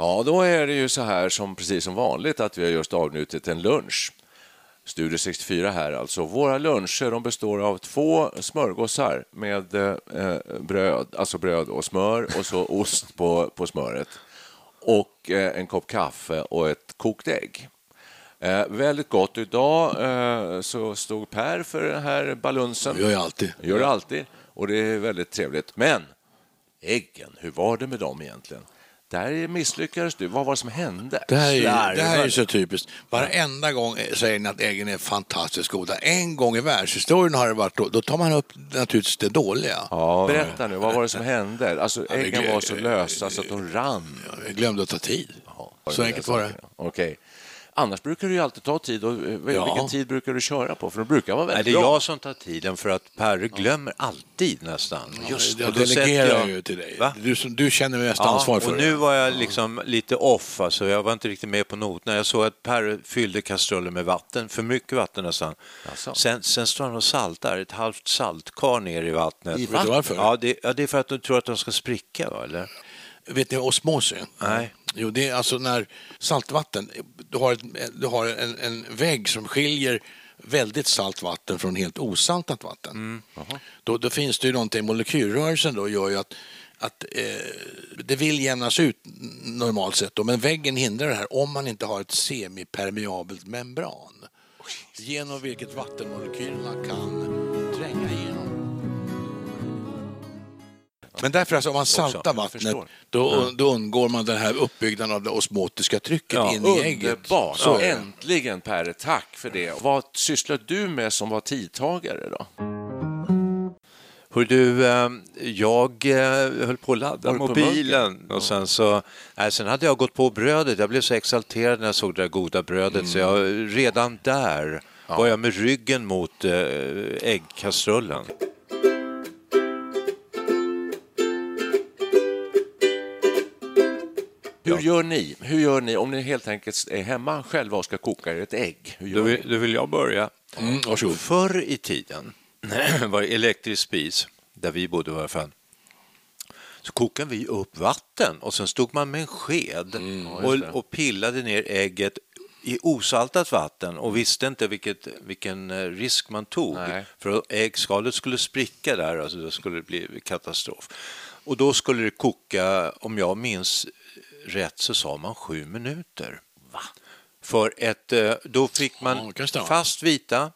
Ja, då är det ju så här som precis som vanligt att vi har just avnjutit en lunch. Studio 64 här alltså. Våra luncher de består av två smörgåsar med eh, bröd, alltså bröd och smör och så ost på, på smöret och eh, en kopp kaffe och ett kokt ägg. Eh, väldigt gott. Idag eh, så stod Per för den här balunsen. Det gör jag alltid. Gör det alltid. Och det är väldigt trevligt. Men äggen, hur var det med dem egentligen? Där misslyckades du. Vad var det som hände? Det här, är, det här är så typiskt. Varenda gång säger ni att äggen är fantastiskt goda. En gång i världshistorien har det varit då, då tar man upp naturligtvis det dåliga. Ja, berätta nu, vad var det som hände? Alltså, äggen var så lösa så att de rann. Jag glömde att ta tid. Så det enkelt var det. Okej. Annars brukar du ju alltid ta tid. Och, eh, Ja. Vilken tid brukar du köra på? För de brukar vara Nej, väldigt det är bra. jag som tar tiden för att Perre glömmer alltid nästan. jag och då sätter delegerar jag- ju till dig. Va? Du, du känner mest Ja, ansvar för och det. nu var jag liksom lite off, alltså. jag var inte riktigt med på noterna. Jag såg att Per fyllde kastrullen med vatten, för mycket vatten nästan. Jaså? Sen, sen står han och saltar, ett halvt saltkar ner i vattnet. I varför? Ja det, ja, det är för att de tror att de ska spricka, va, eller? Vet ni vad osmos är? Nej. Jo, det är alltså när saltvatten, du har, ett, du har en, en vägg som skiljer väldigt salt vatten från helt osaltat vatten. Mm. Då, då finns det ju någonting, molekylrörelsen då gör ju att, att eh, det vill jämnas ut normalt sett då, men väggen hindrar det här om man inte har ett semipermeabelt membran genom vilket vattenmolekylerna kan Men därför alltså, om man saltar vattnet, då, då undgår man den här uppbyggnaden av det osmotiska trycket Ja, in i ägget. Underbart! Så är det. Äntligen, Per. Tack för det. Vad sysslar du med som var tidtagare? då? Hör du, eh, jag eh, höll på att ladda mobilen och sen så, nej, sen hade jag gått på brödet. Jag blev så exalterad när jag såg det där goda brödet så jag, redan där var jag med ryggen mot eh, äggkastrullen. Hur gör ni? Hur gör ni om ni helt enkelt är hemma själva och ska koka er ett ägg? Då vill, då vill jag börja. Mm, varsågod. Förr i tiden var det elektrisk spis, där vi bodde i alla fall. Så kokade vi upp vatten och sen stod man med en sked Mm, och, och pillade ner ägget i osaltat vatten och visste inte vilket, vilken eh, risk man tog. Nej. För äggskalet skulle spricka där, alltså det skulle bli katastrof. Och då skulle det koka, om jag minns rätt så sa man sju minuter. Va? För ett, eh, då fick man Ja, fast vita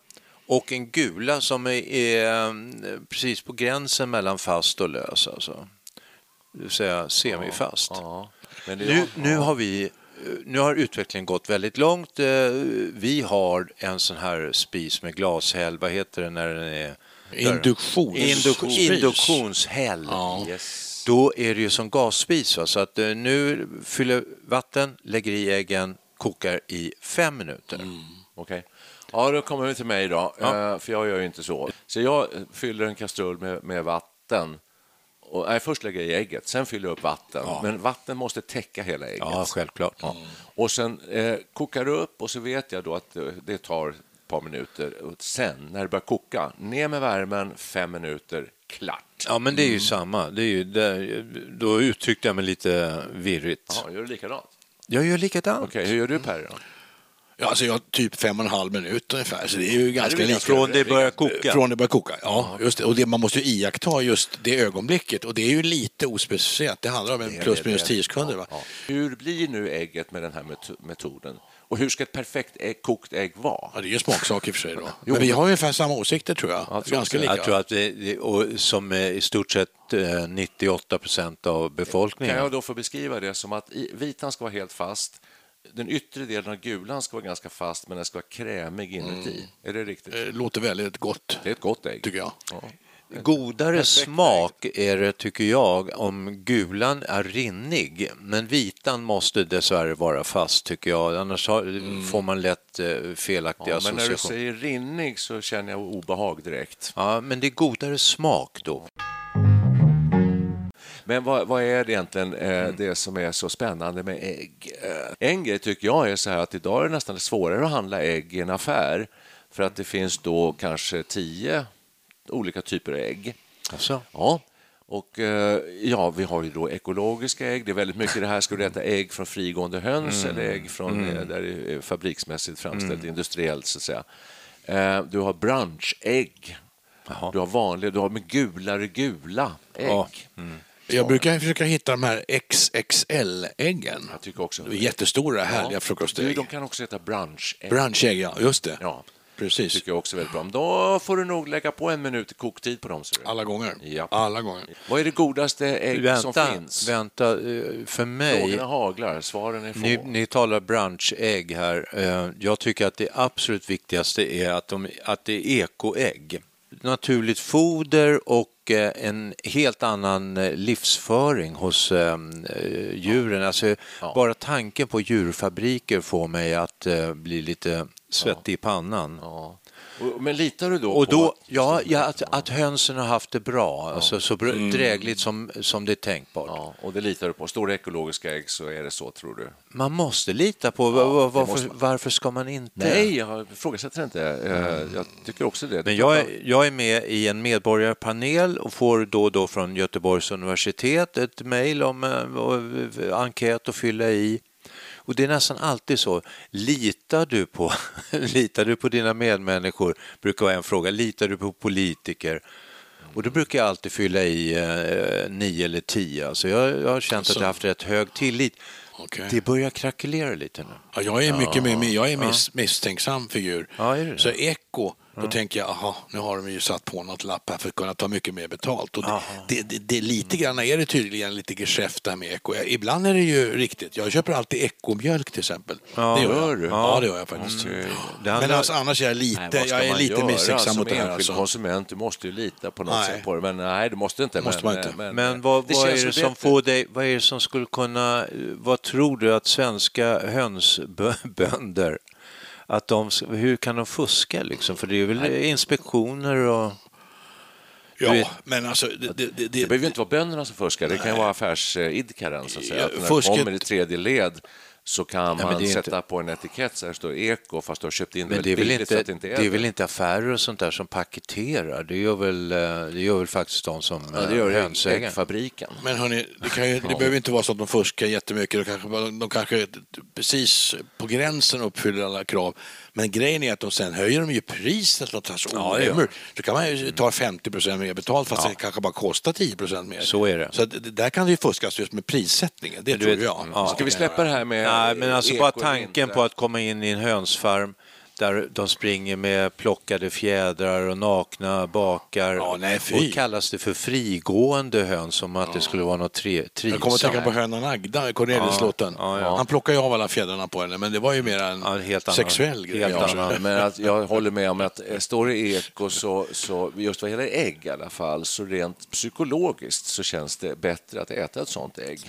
och en gula som är, eh, precis på gränsen mellan fast och lös. Alltså. Det vill säga semifast. Ja, men det, Nu, nu, har vi, eh, nu har utvecklingen gått väldigt långt. Vi har en sån här spis med glashäll, vad heter det när den är... Induktions- Induk- spis. induktionshäll. Ja. Yes. Då är det ju som gasspis. Va? Så att eh, nu fyller vatten, lägger i äggen, kokar i fem minuter. Okej. Ja, då kommer vi till mig då, eh, för jag gör ju inte så. Så jag fyller en kastrull med, med vatten. Och, nej, först lägger jag i ägget, sen fyller jag upp vatten. Men vatten måste täcka hela ägget. Ja, självklart. Ja. Och sen eh, kokar det upp och så vet jag då att eh, det tar ett par minuter. Och sen, när det börjar koka, ner med värmen, fem minuter, klart. Ja, men det är ju samma. Det är ju, det, då uttryckte jag mig lite virrigt. Ja, gör du likadant? Jag gör likadant. Okej, hur gör du Per? Då? Ja, alltså jag typ fem och en halv minut ungefär, så det är ju ganska lika. från det börjar koka? Från det börjar koka, ja. Just det. Och det, man måste ju iaktta just det ögonblicket och det är ju lite ospecificerat. Det handlar om en plus minus tio sekunder. Va? Ja. Hur blir nu ägget med den här met- metoden? Och hur ska ett perfekt ägg, kokt ägg vara? Ja, det är ju smaksak i och för sig då. Men vi har ju ungefär samma åsikter tror jag. tror ganska lika. Jag tror att det, och som är i stort sett eh, 98 procent av Kan befolkningen. jag då få beskriva det som att vitan ska vara helt fast, den yttre delen av gulan ska vara ganska fast, men den ska vara krämig inuti. Är det riktigt? Det låter väldigt gott, Det är ett gott ägg. tycker jag. Godare smak är det, tycker jag, om gulan är rinnig. Men vitan måste dessvärre vara fast, tycker jag. Annars har, får man lätt eh, felaktiga Ja, men när du associationer. säger rinnig så känner jag obehag direkt. Ja, men det är godare smak då. Men vad, vad är det egentligen eh, det som är så spännande med ägg? Eh, en grej tycker jag är så här att idag är det nästan svårare att handla ägg i en affär för att det finns då kanske tio olika typer av ägg. Alltså. Ja, och eh, ja, vi har ju då ekologiska ägg. Det är väldigt mycket det här, ska du äta ägg från frigående höns eller ägg från eh, där det är fabriksmässigt framställt, industriellt så att säga. Eh, du har brunchägg. Du har vanliga, du har med gulare gula ägg. Ja. Jag brukar försöka hitta de här XXL-äggen. Jag tycker också. Jättestora, härliga Du, frukostägg. de kan också heta brunchägg. Brunchägg, ja. Just det. Ja, Precis. tycker jag också är väldigt bra. Då får du nog lägga på en minut koktid på dem. Ser du. Alla gånger. Ja. Alla gånger. Vad är det godaste ägg som Vänta, finns? vänta. eh, För mig, Frågorna haglar, svaren är få. ni, ni talar brunchägg här. Eh, Jag tycker att det absolut viktigaste är att, de, att det är ekoägg. Naturligt foder och eh, en helt annan eh, livsföring hos eh, djuren. Alltså, Bara tanken på djurfabriker får mig att bli lite svettig i pannan. Ja. Men litar du då Och på då, att- ja, ja att, att hönsen har haft det bra, alltså, så br- drägligt som, som det är tänkbart. Ja, och det litar du på. Står det ekologiska ägg så är det så, tror du? Man måste lita på, va- varför, måste man. varför ska man inte? Nej, jag ifrågasätter inte. Eh, Jag tycker också det. Men jag är, jag är med i en medborgarpanel och får då och då från Göteborgs universitet ett mejl om eh, och, eh, enkät att fylla i. Och det är nästan alltid så. Litar du på, litar du på dina medmänniskor? brukar vara en fråga. Litar du på politiker? Och då brukar jag alltid fylla i eh, nio eller tio. Alltså jag, jag har känt att jag haft rätt hög tillit. Okej. Det börjar krackelera lite nu. Ja, jag är mycket mer, jag är miss, misstänksam figur. Ja, är så eko, då tänker jag, aha, nu har de ju satt på något lapp här för att kunna ta mycket mer betalt. Och det, det, det, det, lite grann är det tydligen lite geschäft där med eko. Ibland är det ju riktigt. Jag köper alltid ekomjölk till exempel. Ja, det gör du? Ja, det gör jag faktiskt. Det Men handlar- alltså, annars är jag lite, Nej, jag är lite misstänksam som mot det här. enskild Alltså. konsument? Du måste ju lita på något Nej. sätt på det. Men nej, du måste inte. måste men, man inte. Men, Men vad, det vad är det som får dig, vad är det som skulle kunna, vad tror du att svenska hönsbönder, att de, hur kan de fuska liksom? För det är väl inspektioner och... Ja, vet- men alltså... Det, det, det, Det behöver ju inte vara bönderna som fuskar, det kan ju vara affärsidkaren. Så att säga. Ja, Att när fusket- det kommer i tredje led så kan men man det är sätta inte- på en etikett så här står eko fast du har köpt in det är, väldigt väl billigt så inte, att det inte det är är väl inte affärer och sånt där som paketerar? Det gör väl, eh, det gör väl faktiskt de som Ja, det eh, gör äggfabriken. Men hörni, det, kan ju, det behöver inte vara så att de fuskar jättemycket. De kanske, de kanske precis på gränsen uppfyller alla krav. Men grejen är att de sen höjer de ju priset så Ja, orimligt. Så kan man ju ta 50 procent mer betalt fast det kanske bara kostar 10 procent mer. Så är det. Så att det, där kan det ju fuskas just med prissättningen. Det du tror vet- jag. ja. Ska vi släppa det här med Nej, men alltså bara tanken på att komma in i en hönsfarm där de springer med plockade fjädrar och nakna bakar. Ja, nej, och kallas det för frigående höns som att det skulle vara något tre, Jag kommer att trivsamt. tänka på hönan Agda i Corneliuslåten. Ja, ja. Han plockar ju av alla fjädrarna på henne, men det var ju mer en Ja, helt annan- sexuell grej. helt annan. Men att jag håller med om att eh, står det eko så, så just vad gäller ägg i alla fall, så rent psykologiskt så känns det bättre att äta ett sånt ägg.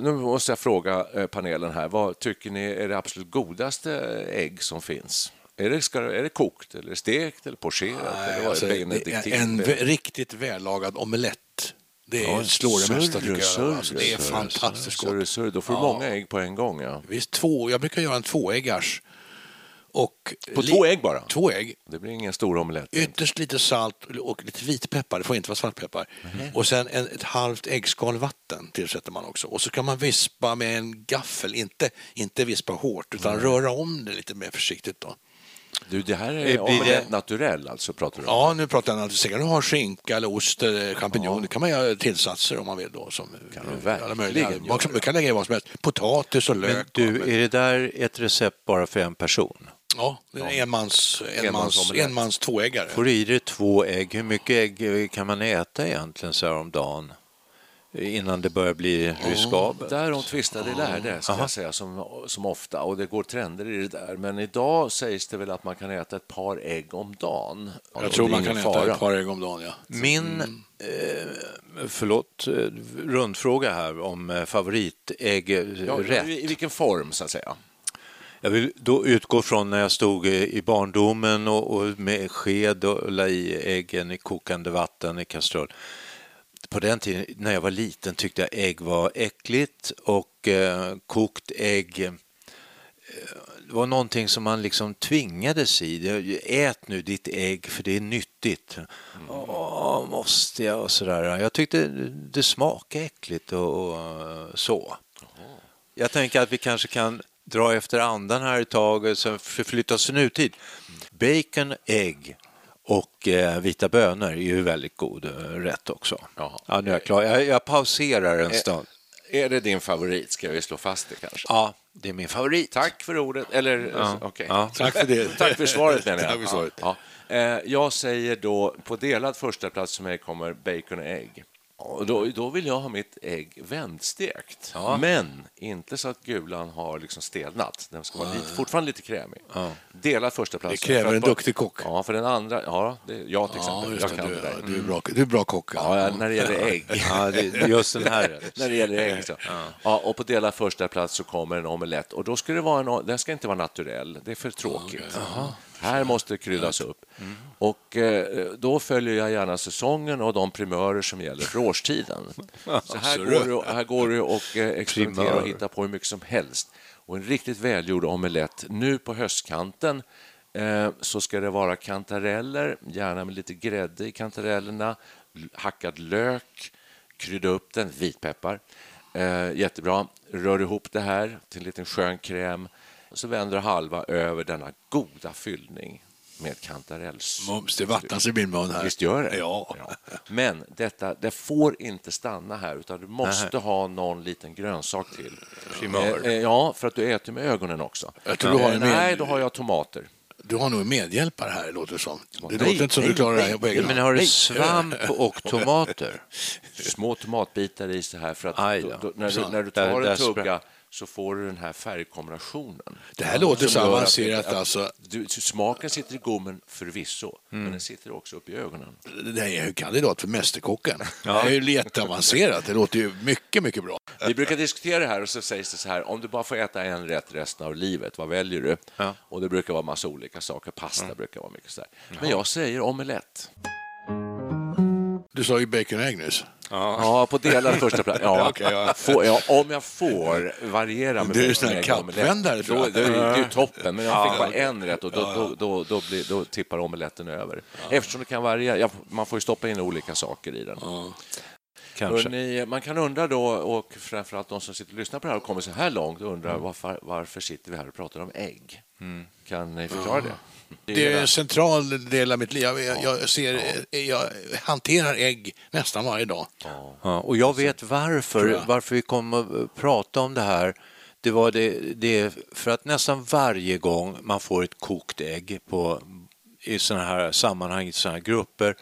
Nu måste jag fråga eh, panelen här, vad tycker ni är det absolut godaste ägg som finns? Är det, ska, är det kokt, eller stekt, eller pocherat? eller vad Alltså, är en riktigt vällagad omelett. Det är, slår det mesta tycker jag. Alltså, det är fantastiskt Surre, gott. surre. Då får du Ja. många ägg på en gång. Ja. Visst, två, jag brukar göra en tvåäggars. Och På två ägg bara? Två ägg. Det blir ingen stor omelett. Ytterst lite salt och lite vitpeppar, det får inte vara svartpeppar. Mhm. Och sen en, ett halvt äggskal vatten tillsätter man också. Och så kan man vispa med en gaffel, inte, inte vispa hårt utan röra om det lite mer försiktigt då. Du, det här är blir det- naturell alltså, pratar du om? Ja, nu pratar jag naturligtvis. Sen kan du ha skinka eller ost eller champinjon. Det kan man göra tillsatser om man vill då. Som, Kan du alla verkligen Du kan lägga i vad som helst. Potatis och lök. Men du, och- är det där ett recept bara för en person? Ja, det är en enmans, enmans, enmans tvåäggare. Får i dig två ägg? Hur mycket ägg kan man äta egentligen så här om dagen? Innan det börjar bli riskabelt? Där de tvistade lärde, ska jag säga, som, som ofta. Och det går trender i det där. Men idag sägs det väl att man kan äta ett par ägg om dagen. Och Jag det tror man kan ingen äta fara. ett par ägg om dagen. Ja. Min, eh, förlåt, eh, rundfråga här om eh, favoritäggrätt. Ja, I vilken form, så att säga? Jag vill då utgå från när jag stod i i barndomen och, och med sked och la i äggen i kokande vatten i kastrull. På den tiden när jag var liten tyckte jag ägg var äckligt och eh, kokt ägg eh, det var någonting som man liksom tvingades i. Ät nu ditt ägg för det är nyttigt. Åh, måste jag? Och sådär. Jag tyckte det smakade äckligt och, och så. Jag tänker att vi kanske kan dra efter andan här ett tag och sen förflytta oss till nutid. Bacon, ägg och eh, vita bönor är ju väldigt god eh, rätt också. Jaha. Ja, nu är jag klar. Jag, jag pauserar en stund. Är det din favorit? Ska vi slå fast det kanske? Ja, det är min favorit. Tack för ordet. Eller, okej. Ja. Tack för det. Tack för svaret, menar jag. Tack för svaret. Ja. Ja. Eh, Jag säger då, på delad första plats för mig kommer bacon och ägg. Och då, då vill jag ha mitt ägg vändstekt. Men inte så att gulan har liksom stelnat. Den ska vara lite, fortfarande lite krämig. Delad första plats. Det kräver en duktig kock. Ja, för den andra... Ja, det, jag till Ja, exempel. jag kan Du, det där. ja, du, är bra, du är bra kock. Ja, ja, när det gäller ägg. Ja, det, just den här. när det gäller ägg. Så. Ja. och på delad första plats så kommer en omelett. Och då ska det vara en, den ska inte vara naturell. Det är för tråkigt. Här måste det kryddas upp. Och eh, då följer jag gärna säsongen och de primörer som gäller för årstiden. Så här går det, här går det att eh, experimentera och hitta på hur mycket som helst. Och en riktigt välgjord omelett nu på höstkanten eh, så ska det vara kantareller, gärna med lite grädde i kantarellerna, hackad lök, krydda upp den, vitpeppar. Eh, jättebra. Rör ihop det här till en liten skön kräm. Så vänder halva över denna goda fyllning med kantarellsås. Mums, det vattnas i min mun här. Visst gör det? Ja. Men detta, det får inte stanna här, utan du måste ha någon liten grönsak till. Primör. Eh, eh, ja, för att du äter med ögonen också. Jag tror du har en med- Nej, då har jag tomater. Du har nog en medhjälpare här, låter det som. Det Nej, låter inte som nej, du klarar det här nej. på egen Men har du Nej. svamp och tomater? Små tomatbitar i så här, för att då, när, du, när du tar en tugga så får du den här färgkombinationen. Det här låter så gör att- avancerat att alltså. Du, smaken sitter i gommen förvisso, Mm. men den sitter också upp i ögonen. Det är ju kandidat för Mästerkocken. Det är ju jätteavancerat. Det låter ju mycket, mycket bra. Vi brukar diskutera det här och så sägs det så här, om du bara får äta en rätt resten av livet, vad väljer du? Ja. Och det brukar vara massa olika saker, pasta brukar vara mycket så här. Men jag säger omelett. Du sa ju bacon och ägg nyss. Ja, på delad första plats. Ja, Okej, ja. Får, ja, om jag får variera med Du är ju sån här kappvändare, då, då, det- är ju toppen. Men jag fick bara en rätt och då, då, då, då, blir, då tippar omeletten över. Eftersom det kan variera. Ja, man får ju stoppa in olika saker i den. Hörrni, man kan undra då, och framförallt de som sitter och lyssnar på det här och kommer så här långt, undrar Mm. varför, varför sitter vi här och pratar om ägg? Kan ni förklara det? Det är en central del av mitt liv. Jag, jag, ser, jag hanterar ägg nästan varje dag. Ja, och jag vet varför, jag. varför vi kom att prata om det här. Det var det, det är för att nästan varje gång man får ett kokt ägg på, i sådana här sammanhang, i sådana här grupper,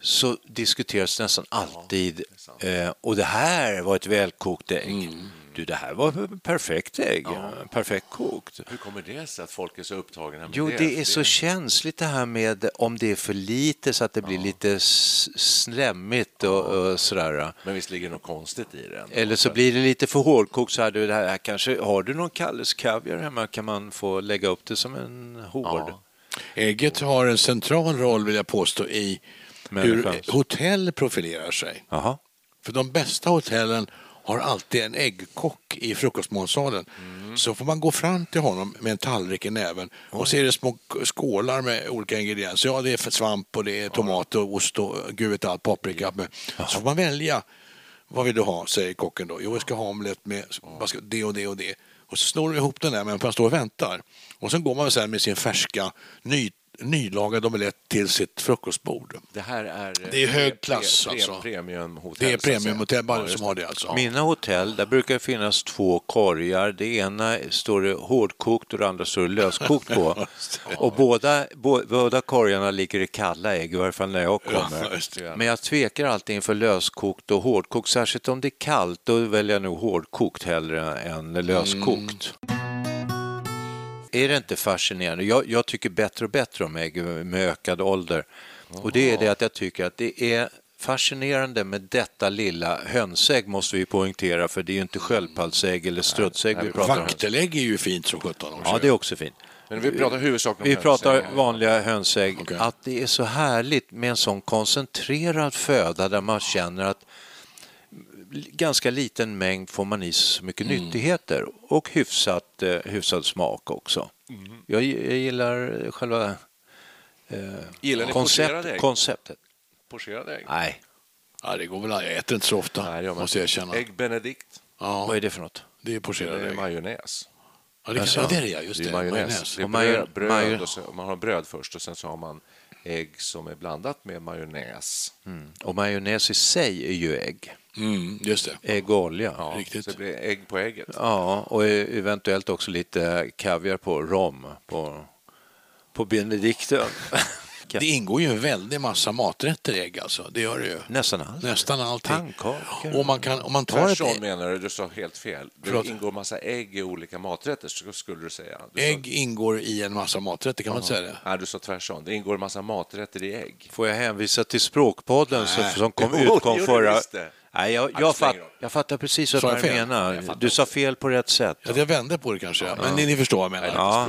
så diskuteras nästan alltid, eh, och det här var ett välkokt ägg. Mm. Du, det här var perfekt ägg, perfekt kokt. Hur kommer det sig att folk är så upptagna med Jo, det? det är så känsligt det här med om det är för lite så att det blir lite s- slemmigt och, och sådär. Men visst ligger det något konstigt i det? ändå? Eller så blir det lite för hårdkokt så här, du, det här kanske, har du någon Kalles kaviar hemma kan man få lägga upp det som en hård. Ja. Ägget har en central roll, vill jag påstå, i hur Människans. hotell profilerar sig. Jaha. För de bästa hotellen har alltid en äggkock i frukostmatsalen. så får man gå fram till honom med en tallrik i näven och så är det små skålar med olika ingredienser. Ja, det är svamp och det är tomat och ost och gud vet allt, paprika. Så får man välja. Vad vill du ha, säger kocken då. Jo, jag ska ha omelett med ska- det och det och det. Och så snor du ihop den där medan man står och väntar. Och sen går man sen med sin färska, ny, nylagade omelett till sitt frukostbord. Det här är... Det är hög pre- klass, pre- alltså. Premiumhotell. Det är premiumhotell bara Ja, som har det alltså. Mina hotell, där brukar det finnas två korgar. Det ena står det hårdkokt och det andra står det löskokt på. Och båda, bo, båda korgarna ligger i kalla ägg, i varje fall när jag Ja, kommer. det. Men jag tvekar alltid inför löskokt och hårdkokt, särskilt om det är kallt. Då väljer jag nog hårdkokt hellre än löskokt. Är det inte fascinerande? Jag, jag tycker bättre och bättre om ägg med ökad ålder. Och det är det att jag tycker att det är fascinerande med detta lilla hönsägg måste vi poängtera för det är ju inte sköldpaddsägg eller strutsägg vi pratar om. Vaktelägg är ju fint som sjutton. Ja, det är också fint. Men vi pratar huvudsakligen Vi om pratar hönsägg. vanliga hönsägg. Okej. Att det är så härligt med en sån koncentrerad föda där man känner att ganska liten mängd får man i sig så mycket Mm. nyttigheter och hyfsat, eh, hyfsad smak också. Mm. Jag, jag gillar själva eh, Gillar koncept, ägg? konceptet. Pocherade ägg? Nej, Ja, det går väl. Jag äter inte så ofta, Nej, jag måste jag erkänna. Ägg benedict. vad Ja, är det för något? det är pocherade ägg. majonnäs. Ja, det, Alltså, ja, det är det ja, just Det det. är majonnäs. Det är bröd, bröd och så, man har bröd först och sen så har man ägg som är blandat med majonnäs. Och majonnäs i sig är ju ägg. Mm, just det. Ägg och olja. Ja, Riktigt. Så det blir ägg på ägget. Ja, och e- eventuellt också lite kaviar på rom på, på benedikten. Det ingår ju en väldig massa maträtter i ägg alltså. Det gör det ju. Nästan allt. Nästan allting. Pannkakor. Och man kan, om man tar ett Tvärtom menar du, du sa helt fel. Det Förlåt. ingår massa ägg i olika maträtter, skulle du säga. Du ägg ingår i en massa maträtter, kan man inte säga det? Sa, nej, du sa tvärtom. Det ingår massa maträtter i ägg. Får jag hänvisa till Språkpodden som, som kom, Jo, utkom jo, förra... Nej, jag, jag, fatt, jag fattar precis vad Sa du menar. Du sa fel på rätt sätt. Ja, jag vände på det kanske, ja. men ni, ni förstår vad jag menar. Ja.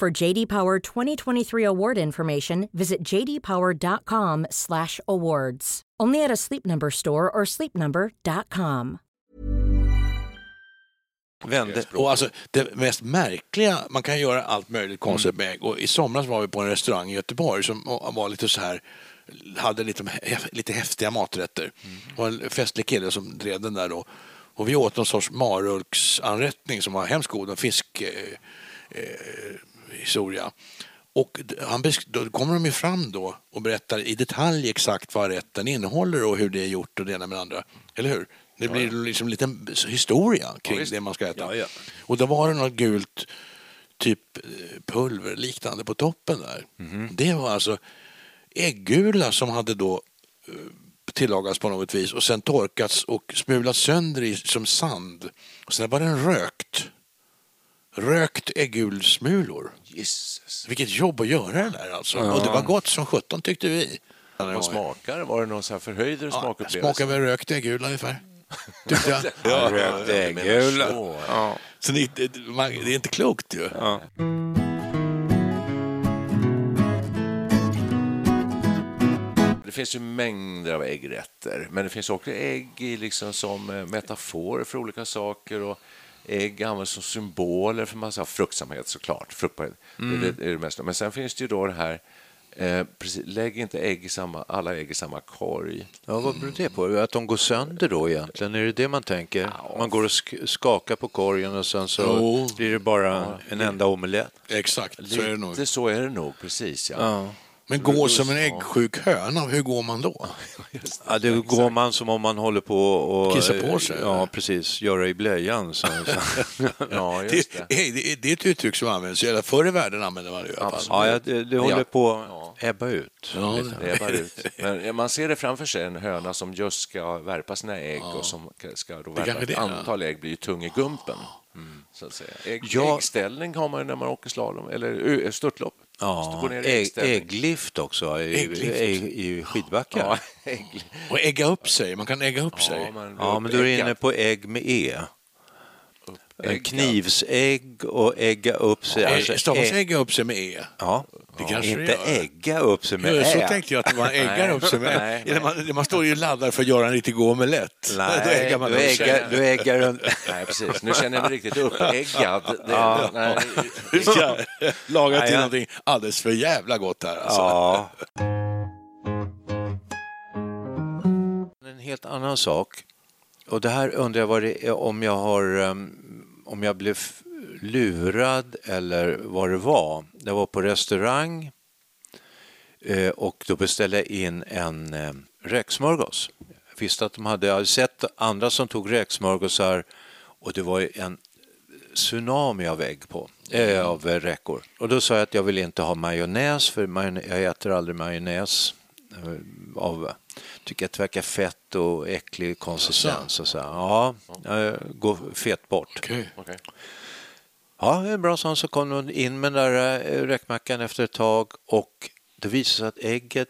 For JD Power 2023 award information, visit jdpower.com/awards. Only at a Sleep Number store or sleepnumber.com. Vände. Och alltså, det mest märkliga, man kan göra allt möjligt konstigt med ägg. Och I somras var vi på en restaurang i Göteborg som var lite så här hade lite, lite häftiga maträtter. Det var en festlig kille som drev den där då. Och vi åt någon sorts marulksanrättning som var hemskt god, en fisk eh, eh, historia. Och han då kommer de ju fram då och berättar i detalj exakt vad rätten innehåller och hur det är gjort och det ena med det andra. Eller hur? Det blir liksom en liten historia kring visst. det man ska äta. Ja, ja. Och då var det något gult typ eh, pulver liknande på toppen där. Det var alltså äggula som hade då eh, tillagats på något vis och sen torkats och smulats sönder i, som sand. Och sen var den rökt. Rökt äggulsmulor. Jesus. Vilket jobb att göra det där alltså. Och det var gott som sjutton tyckte vi. Vad smakar? Var det någon så här förhöjd smakupplevelse? Smakar väl rökt äggula ungefär. Tyckte jag. Ja, rökt äggula. så. Ja. Så det, är inte klokt ju. Ja. Det finns ju mängder av äggrätter, men det finns också ägg i liksom som eh, metaforer för olika saker. Och ägg används som symboler för massa fruktsamhet såklart. Fruktbarhet, Mm. det, är det, det är det mesta. Men sen finns det ju då det här, eh, precis, lägg inte ägg i samma, alla ägg i samma korg. Ja, vad beror det på? Att de går sönder då egentligen? Är det det man tänker? Man går och sk- skakar på korgen och sen så Jo. blir det bara en enda omelett. Exakt, så är det nog. Lite så är det nog, precis. Ja. Ja. Men gå som en äggsjuk höna, hur går man då? Ja, det går man som om man håller på och... Kissa på sig, Ja, eller? precis. Göra i blöjan. Så, så. Ja, Det, just det. det, är- det är ett uttryck som används, eller förr i världen använde man det i alla fall. Ja, ja, det, det håller Ja. på att ebba ut. Ja, bara ut. Men man ser det framför sig, en höna som just ska värpa sina ägg och som ska då värpa ett ja. antal ägg blir ju tung i gumpen. Så att säga. Ägg, Ja. Äggställning har man ju när man åker slalom, eller störtlopp. Ja, ägg, ägglift också i, Ägglift. i, i skidbackar. Ja, Ja, ägg. Och ägga upp sig, man kan ägga upp sig. man men då är du inne på ägg med E. Ägg, Knivsägg och ägga upp sig. Eh, Alltså, Stavas ägg- ägga upp sig med E? Ja, Det kanske inte det gör. ägga upp sig med Ja, så tänkte jag att man äggar upp sig med. Nej, Eller man, man står ju och laddar för att göra en riktig god omelett. Då Nej, äggar man du äggar, du äggar en... Nej, precis. Nu känner jag mig riktigt uppeggad. Det, nej, Du ska laga till ja. någonting alldeles för jävla gott här alltså. Ja. En helt annan sak. Och det här undrar jag det om jag har um, om jag blev lurad eller vad det var. Jag var på restaurang eh, och då beställde jag in en eh, räksmörgås. Jag visste att de hade, jag hade sett andra som tog räksmörgåsar och det var ju en tsunami av ägg på, äh, av räkor. Och då sa jag att jag vill inte ha majonnäs för jag äter aldrig majonnäs. Av, tycker att det verkar fett och äcklig konsistens. Och så. Ja, jag går fet bort. Okay. Okay. Ja, det är bra, så så kom hon in med den där eh, räkmackan efter ett tag och det visade sig att ägget,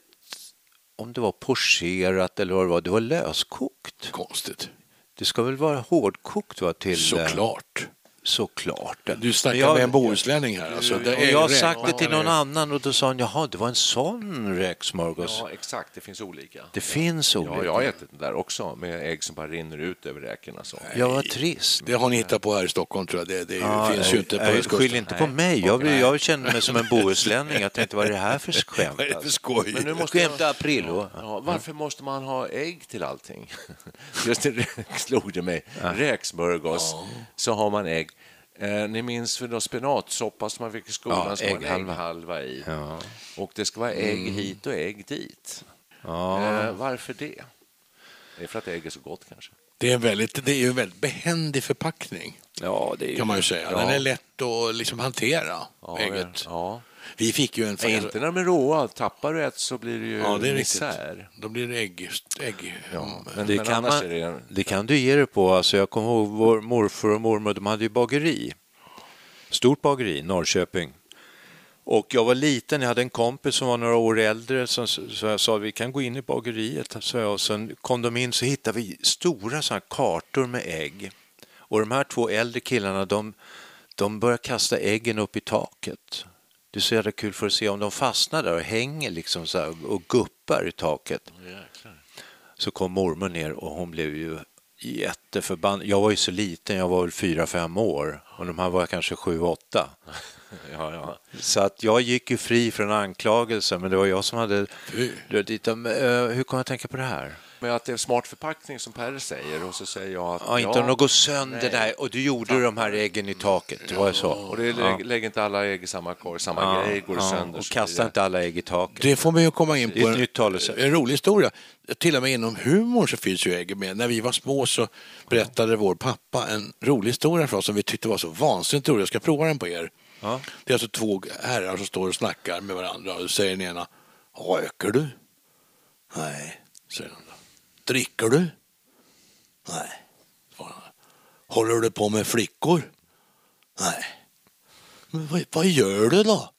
om det var pocherat eller vad det var, det var löskokt. Konstigt. Det ska väl vara hårdkokt va, till... eh, Såklart. Såklart. Du snackar jag- med en bohuslänning här. Alltså, det och är jag har sagt det till någon annan och då sa han, jaha, det var en sån räksmörgås. Ja, exakt. Det finns olika. Det finns olika. Ja, jag har ätit det där också, med ägg som bara rinner ut över räkorna. Så. Ja, vad trist. Det har ni hittat på här i Stockholm tror jag. Det, det Ja, finns ju inte på nej, östkusten. Skyll inte på mig. Jag, jag känner mig som en bohuslänning. Jag tänkte, vad är det här för skämt? Vad är det för skoj? Men nu måste Skämt aprillo. Ja, varför måste man ha ägg till allting? Just det slog det mig. Räksmörgås, så har man ägg. Eh, ni minns för då spenatsoppa som man fick i skolan Ja, som var en ägghalva. ägghalva i. Ja. Och det ska vara ägg hit och ägg dit. Eh, varför det? Det är för att ägg är så gott kanske. Det är, en väldigt, det är ju en väldigt behändig förpackning Ja, det är kan man ju säga. Den är lätt att liksom hantera, Ja, ägget. Ja. Vi fick ju en... Ja, inte när de är råa. Tappar du ett så blir det ju Ja, det är riktigt. misär. Då blir det ägg... ägg. Men, Det men kan, man, är det det kan du ge dig på. Alltså jag kommer ihåg vår morfar och mormor, de hade ju bageri. Stort bageri, Norrköping. Och jag var liten, jag hade en kompis som var några år äldre som, så jag sa vi kan gå in i bageriet. Så jag, och sen kom de in så hittade vi stora såna här kartor med ägg. Och de här två äldre killarna de, de börjar kasta äggen upp i taket. Det är så jävla kul för att se om de fastnar där och hänger liksom så här och guppar i taket. Så kom mormor ner och hon blev ju jätteförbannad. Jag var ju så liten, jag var väl fyra, fem år och de här var kanske sju, åtta. Ja, ja. Så att jag gick ju fri från anklagelser, men det var jag som hade dit dem. Eh, Hur kan jag tänka på det här? Men att det är smart förpackning som Per säger och så säger jag att... Ja, inte om de går sönder nej. där och du gjorde de här äggen i taket. Det var ju så. Och det är, lägg, lägg inte alla ägg i samma korg, samma grej går ja, sönder. och kasta inte alla ägg i taket. Det får mig ju komma in Det är på ett en, en rolig historia. Till och med inom humor så finns ju ägg med. När vi var små så berättade vår pappa en rolig historia för oss som vi tyckte var så vansinnigt rolig. Jag ska prova den på er. Ja. Det är alltså två herrar som står och snackar med varandra och säger den ena Röker du? Nej, säger den andra. Dricker du? Nej, han. Håller du på med flickor? Nej. Men vad, vad gör du då?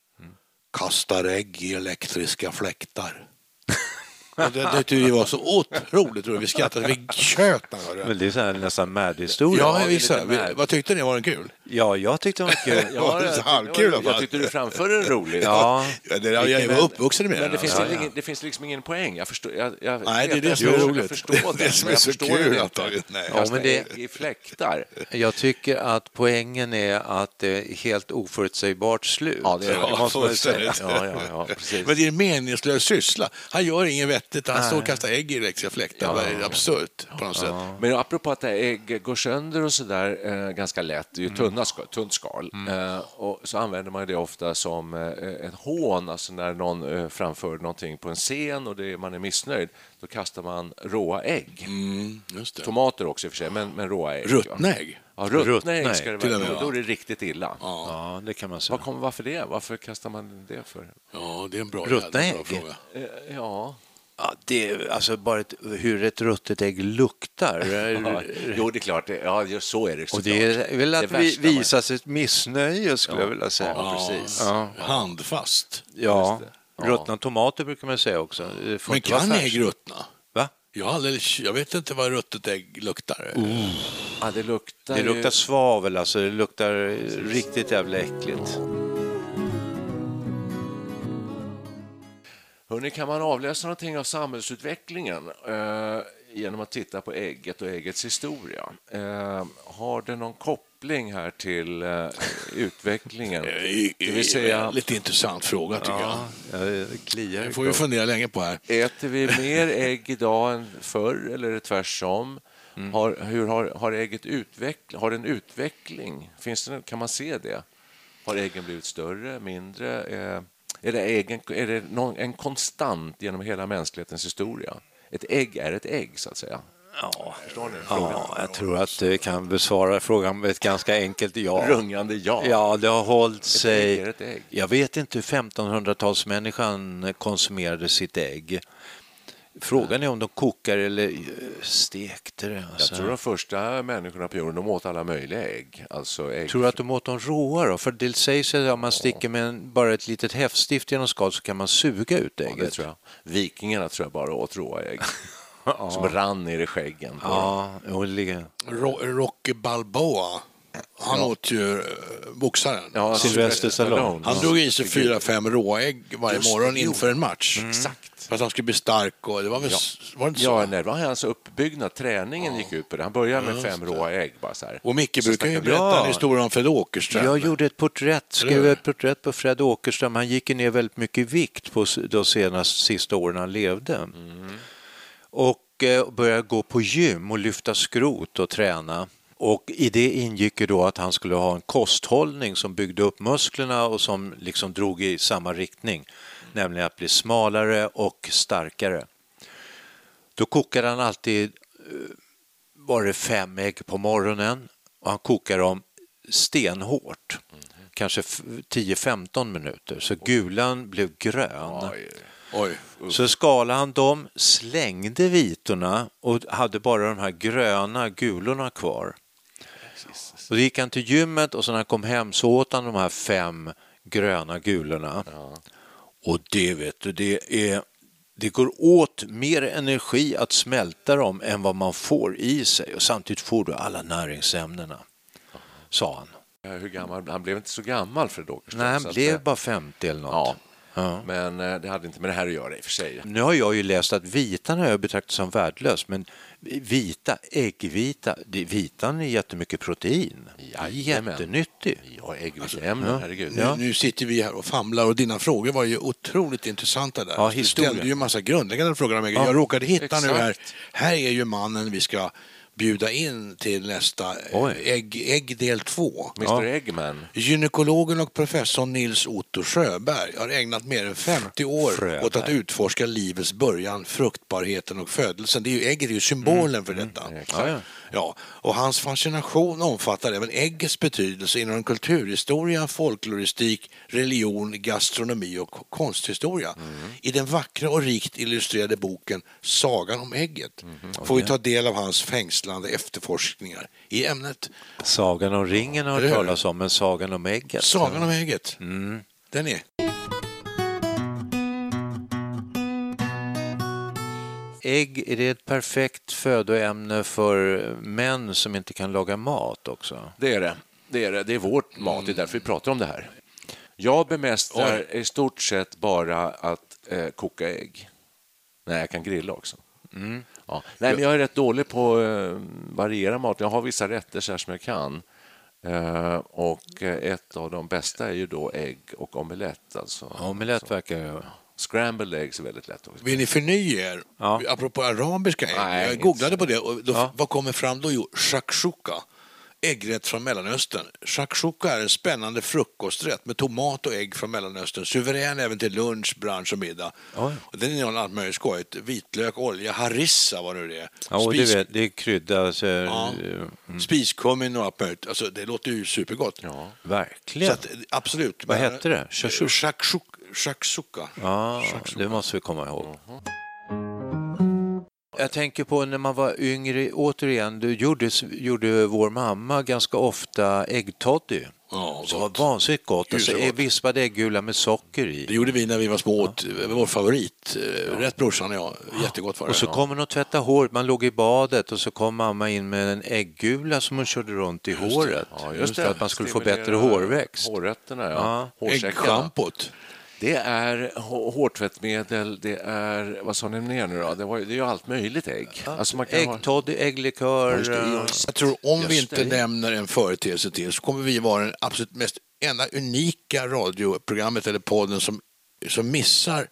Kastar ägg i elektriska fläktar. Det, det tyckte vi var så otroligt roligt. Vi skrattade, vi tjöt det. Men det är så här, nästan Mad-historia. Ja, det visst. Vad tyckte ni? Var den kul? Ja, jag tyckte det var kul. Ja, det är så halvkul jag fall. tyckte du framförde den roligt. Ja, Ja, det, jag, jag var uppvuxen med Men det den. finns, alltså. ingen, det finns liksom ingen poäng. Jag förstår, jag, jag Nej, det är det som är jag roligt. Förstå Det är den, det som är jag så förstår kul den antagligen. Nej. Ja, men det- I fläktar. jag tycker att poängen är att det är helt oförutsägbart slut. Ja, det är det. det. Ja, ja, ja, precis. Men det är en meningslös syssla. Han gör inget vettigt. Han står och kastar ägg i elektriska fläktar. Det är absurt på något sätt. Men apropå att ägg går sönder och sådär eh, ganska lätt, det är ju tunna skal, tunt skal, eh, och så använder man det ofta som eh, ett hån, alltså när någon eh, framför någonting på en scen och det, man är missnöjd, då kastar man råa ägg. Mm, just det. Tomater också i och för sig, men, men råa ägg. Ruttna ägg. Ja, ruttna Ruttna ägg ska det vara. Då, ja. då är det riktigt illa. Ja, det kan man säga. Vad kommer, varför det? Varför kastar man det för? Ja, det är en bra, Ruttna ägg? fråga. Eh, Ja, Ja, det är alltså bara ett, hur ett ruttet ägg luktar. Ja, jo, det är klart. Det, ja, så är det Och såklart. det är väl Det att vi, värsta man- visa sitt missnöje skulle jag vilja säga. Ja, precis. Ja, Handfast. ja. ruttna tomater brukar man säga också. Men kan ägg ruttna? Va? Jag, har aldrig, jag vet inte vad ruttet ägg luktar. Ja, det luktar Det ju- luktar svavel, alltså. Det luktar riktigt jävla äckligt. Hörrni, kan man avläsa någonting av samhällsutvecklingen eh, genom att titta på ägget och äggets historia? Eh, har det någon koppling här till eh, utvecklingen? Det vill säga, Lite intressant fråga tycker jag. Ja, det kliar Det får vi fundera länge på här. äter vi mer ägg idag än förr eller är det tvärsom? Har, hur har, har ägget utveckling, har en utveckling? Finns det, kan man se det? Har äggen blivit större, mindre? Är det, äggen, är det någon, en konstant genom hela mänsklighetens historia? Ett ägg är ett ägg, så att säga. Ja. Ja, jag tror att du kan besvara frågan med ett ganska enkelt ja. Rungande ja. Ja, det har hållit ägg sig. är ett ägg. Jag vet inte hur 1500-talsmänniskan konsumerade sitt ägg. Frågan är om de kokar eller eh, stekte det. Jag Alltså. tror de första människorna på jorden de åt alla möjliga ägg. Alltså ägg. Tror du att de åt dem råa då? För det sägs att om man sticker med en, bara ett litet häftstift genom skalet så kan man suga ut Ja, det ägget. tror jag. Vikingarna tror jag bara åt råa ägg. Som rann ner i skäggen. på. Ja. Ro Rocky Balboa, han åt ju eh, boxaren. Ja, Sylvester Stallone. Han drog i sig fyra, fem råägg varje Just morgon inför en match. Exakt. För att han skulle bli stark och det var väl var det inte så? Ja, nej, det var hans uppbyggnad. Träningen gick ut på det. Han började med fem råa ägg. Bara så här. Och Micke Så brukar ju berätta Ja. en historia om Fred Åkerström. Jag gjorde ett porträtt, skrev ett porträtt på Fred Åkerström. Han gick ner väldigt mycket vikt på de senaste sista åren han levde. Och eh, började gå på gym och lyfta skrot och träna. Och i det ingick ju då att han skulle ha en kosthållning som byggde upp musklerna och som liksom drog i samma riktning. Nämligen att bli smalare och starkare. Då kokade han alltid eh, var det fem ägg på morgonen och han kokade dem stenhårt. Kanske f- 10-15 minuter, så gulan blev grön. Oj. Så skalade han dem, slängde vitorna och hade bara de här gröna gulorna kvar. Och då gick han till gymmet och så när han kom hem så åt han de här fem gröna gulorna. Och det vet du, det är det går åt mer energi att smälta dem än vad man får i sig och samtidigt får du alla näringsämnena, sa han. Hur gammal? Han blev inte så gammal, Fred Åkerström. Nej, han att, blev eh, bara 50 eller något. Ja, Ja. men eh, det hade inte med det här att göra i och för sig. Nu har jag ju läst att vitan har jag betraktat som värdelös, men vita, äggvita, det, vitan är jättemycket protein. Jajamän. Jättenyttig. Ja, äggviteämnen, Ja. herregud. Ja. Nu sitter vi här och famlar och dina frågor var ju otroligt intressanta där. Ja, du ställde ju en massa grundläggande frågor om ägg. Ja, Jag råkade hitta nu här, exakt. här är ju mannen vi ska bjuda in till nästa eh, ägg, ägg del två. Mr Eggman. Gynekologen och professorn Nils Otto Sjöberg har ägnat mer än 50 år Fröberg. åt att utforska livets början, fruktbarheten och födelsen. Det är ju, ägget är ju symbolen för detta. Ja, ja. Ja, och hans fascination omfattar även äggets betydelse inom kulturhistoria, folkloristik, religion, gastronomi och konsthistoria. I den vackra och rikt illustrerade boken Sagan om ägget får vi ta del av hans fängslande efterforskningar i ämnet. Sagan om ringen har hört talas om, men Sagan om ägget. Sagan om ägget, den är... ägg, är det ett perfekt födoämne för män som inte kan laga mat också? Det är det. Det är, det. Det är vårt mat, det är därför vi pratar om det här. Jag bemästrar i stort sett bara att eh, koka ägg. Nej, jag kan grilla också. Ja. Nej, men jag är rätt dålig på att eh, variera mat. Jag har vissa rätter så här som jag kan. Eh, och eh, ett av de bästa är ju då ägg och omelett. Alltså. Omelett verkar... Scrambled eggs är väldigt lätt också. Vill ni förnya er? Ja. Apropå arabiska ägg. Nej, jag googlade på det och då, Ja. vad kommer fram då? Jo, shakshuka. Äggrätt från Mellanöstern. Shakshuka är en spännande frukosträtt med tomat och ägg från Mellanöstern. Suverän även till lunch, brunch och middag. Oj. Och den innehåller allt möjligt skojigt. Vitlök, olja, harissa vad nu det är. Ja, och det, vet, det är krydda. Så, Ja. Spiskummin och allt möjligt. Alltså, det låter ju supergott. Ja. Verkligen. Att, absolut. Vad hette det? Shakshuka? Shakshuka. Shakshuka. Ja, det måste vi komma ihåg. Jag tänker på när man var yngre, återigen, du gjorde, gjorde vår mamma ganska ofta äggtoddy. Ja, Som var vansinnigt gott. Alltså, så gott. vispad äggula med socker i. Det gjorde vi när vi var små. åt- Det var vår favorit. Eh, Rätt brorsan och jag. Jättegott var det. Och så kom hon och tvättade håret. Man låg i badet och så kom mamma in med en äggula som hon körde runt i håret. Ja, just för att man skulle få Stimulera Alltså, bättre hårväxt. Hårrötterna, ja. Ja. Äggschampot. Det är hå- hårtvättmedel, det är, vad sa ni mer nu då? Det, var, det är ju allt möjligt ägg. Alltså man kan ha, Äggtoddy, ägglikör. Eh, Jag tror om vi inte det. nämner en företeelse till så kommer vi vara den absolut mest enda unika radioprogrammet eller podden som, som missar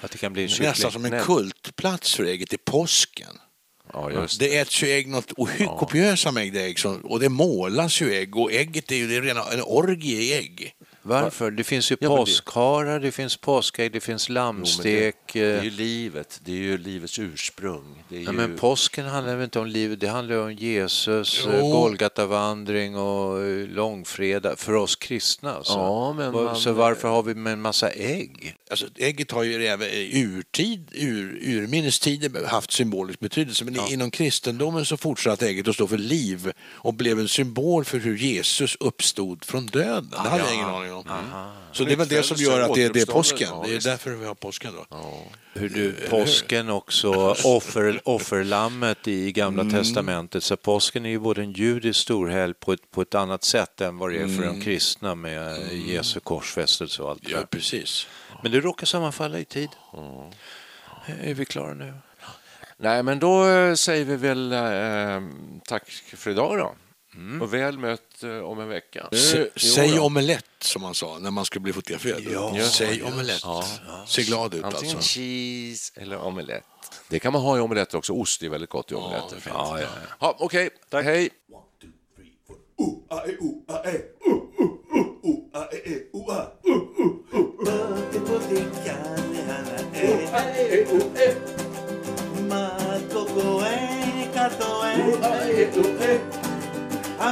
Att det kan bli nästan som en Nej. kultplats för ägget i påsken. ja, just det. Det äts ju ägg, något ohy- kopiösa mängder ägg som, och det målas ju ägg och ägget är ju det är rena, en orgie i ägg. Varför? Det finns ju Ja, men det- påskharar, det finns påskägg, det finns Jo, lammstek. det, det är eh, ju livet, det är ju livets ursprung. Ja, ju, men påsken handlar väl inte om livet, det handlar om Jesus, Jo. eh, Golgatavandring och eh, långfredag för oss kristna. Alltså. Ja, men man- Så varför har vi med en massa ägg? Alltså, ägget har ju även i urtid, ur, urminnes tider haft symbolisk betydelse men inom kristendomen så fortsatte ägget att stå för liv och blev en symbol för hur Jesus uppstod från döden. Det hade jag ingen aning om. Så det är väl det som gör att det, det är påsken. Ja, Det är därför vi har påsken då. Hur du, påsken också, offer, offerlammet i Gamla Mm. Testamentet. Så påsken är ju både en judisk storhelg på ett, på ett annat sätt än vad det är för Mm. de kristna med Jesu korsfästelse och allt det Ja, precis. Men det råkar sammanfalla i tid. Är vi klara nu? Nej, men då eh, säger vi väl eh, tack för idag då. Och väl mött eh, om en vecka. S- Jo Säg omelett som man sa när man skulle bli fotograferad. just Säg det. omelett. Ja. Se glad ut Antingen alltså. cheese eller omelett. Det kan man ha i omeletter också. Ost är väldigt gott i omeletter. Ja, ja, Ja, Okej, hej. Pretty, pretty baby, sugar fine. You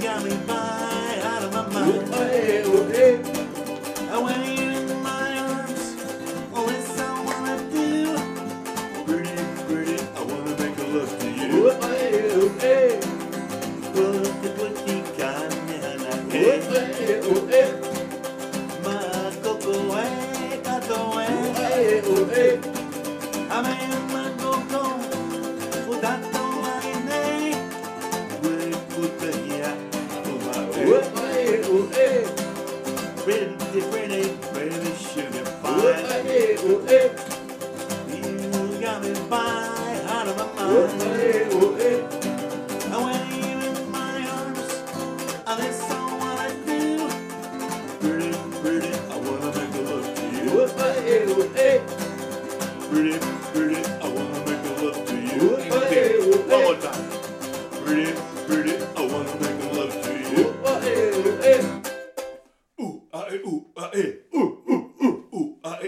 got me by out of my mind. When you're in my